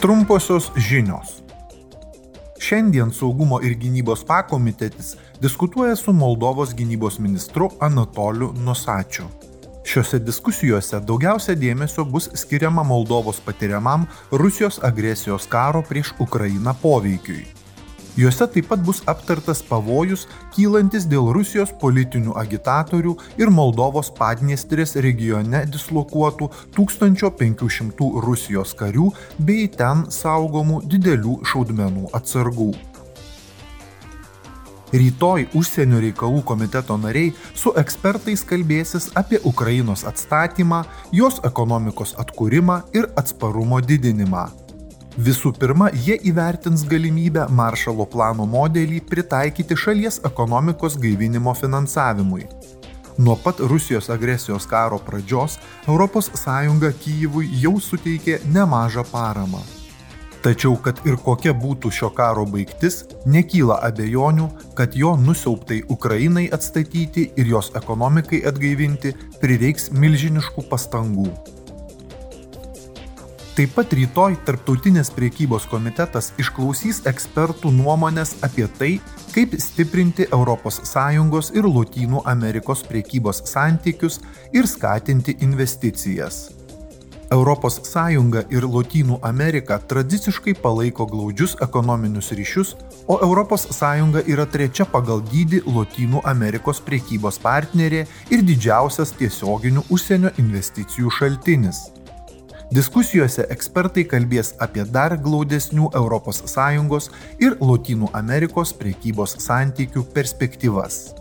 Trumposios žinios. Šiandien saugumo ir gynybos pakomitetis diskutuoja su Moldovos gynybos ministru Anatoliu Nosačiu. Šiuose diskusijose daugiausia dėmesio bus skiriama Moldovos patiriamam Rusijos agresijos karo prieš Ukrainą poveikiui. Juose taip pat bus aptartas pavojus kylantis dėl Rusijos politinių agitatorių ir Moldovos Padniestrės regione dislokuotų 1500 Rusijos karių bei ten saugomų didelių šaudmenų atsargų. Rytoj užsienio reikalų komiteto nariai su ekspertais kalbėsis apie Ukrainos atstatymą, jos ekonomikos atkūrimą ir atsparumo didinimą. Visų pirma, jie įvertins galimybę maršalo plano modelį pritaikyti šalies ekonomikos gaivinimo finansavimui. Nuo pat Rusijos agresijos karo pradžios ES Kyivui jau suteikė nemažą paramą. Tačiau, kad ir kokia būtų šio karo baigtis, nekyla abejonių, kad jo nusiauptai Ukrainai atstatyti ir jos ekonomikai atgaivinti prireiks milžiniškų pastangų. Taip pat rytoj Tarptautinės priekybos komitetas išklausys ekspertų nuomonės apie tai, kaip stiprinti ES ir Lotynų Amerikos priekybos santykius ir skatinti investicijas. ES ir Lotynų Amerika tradiciškai palaiko glaudžius ekonominius ryšius, o ES yra trečia pagal dydį Lotynų Amerikos priekybos partnerė ir didžiausias tiesioginių užsienio investicijų šaltinis. Diskusijose ekspertai kalbės apie dar glaudesnių ES ir Lotynų Amerikos priekybos santykių perspektyvas.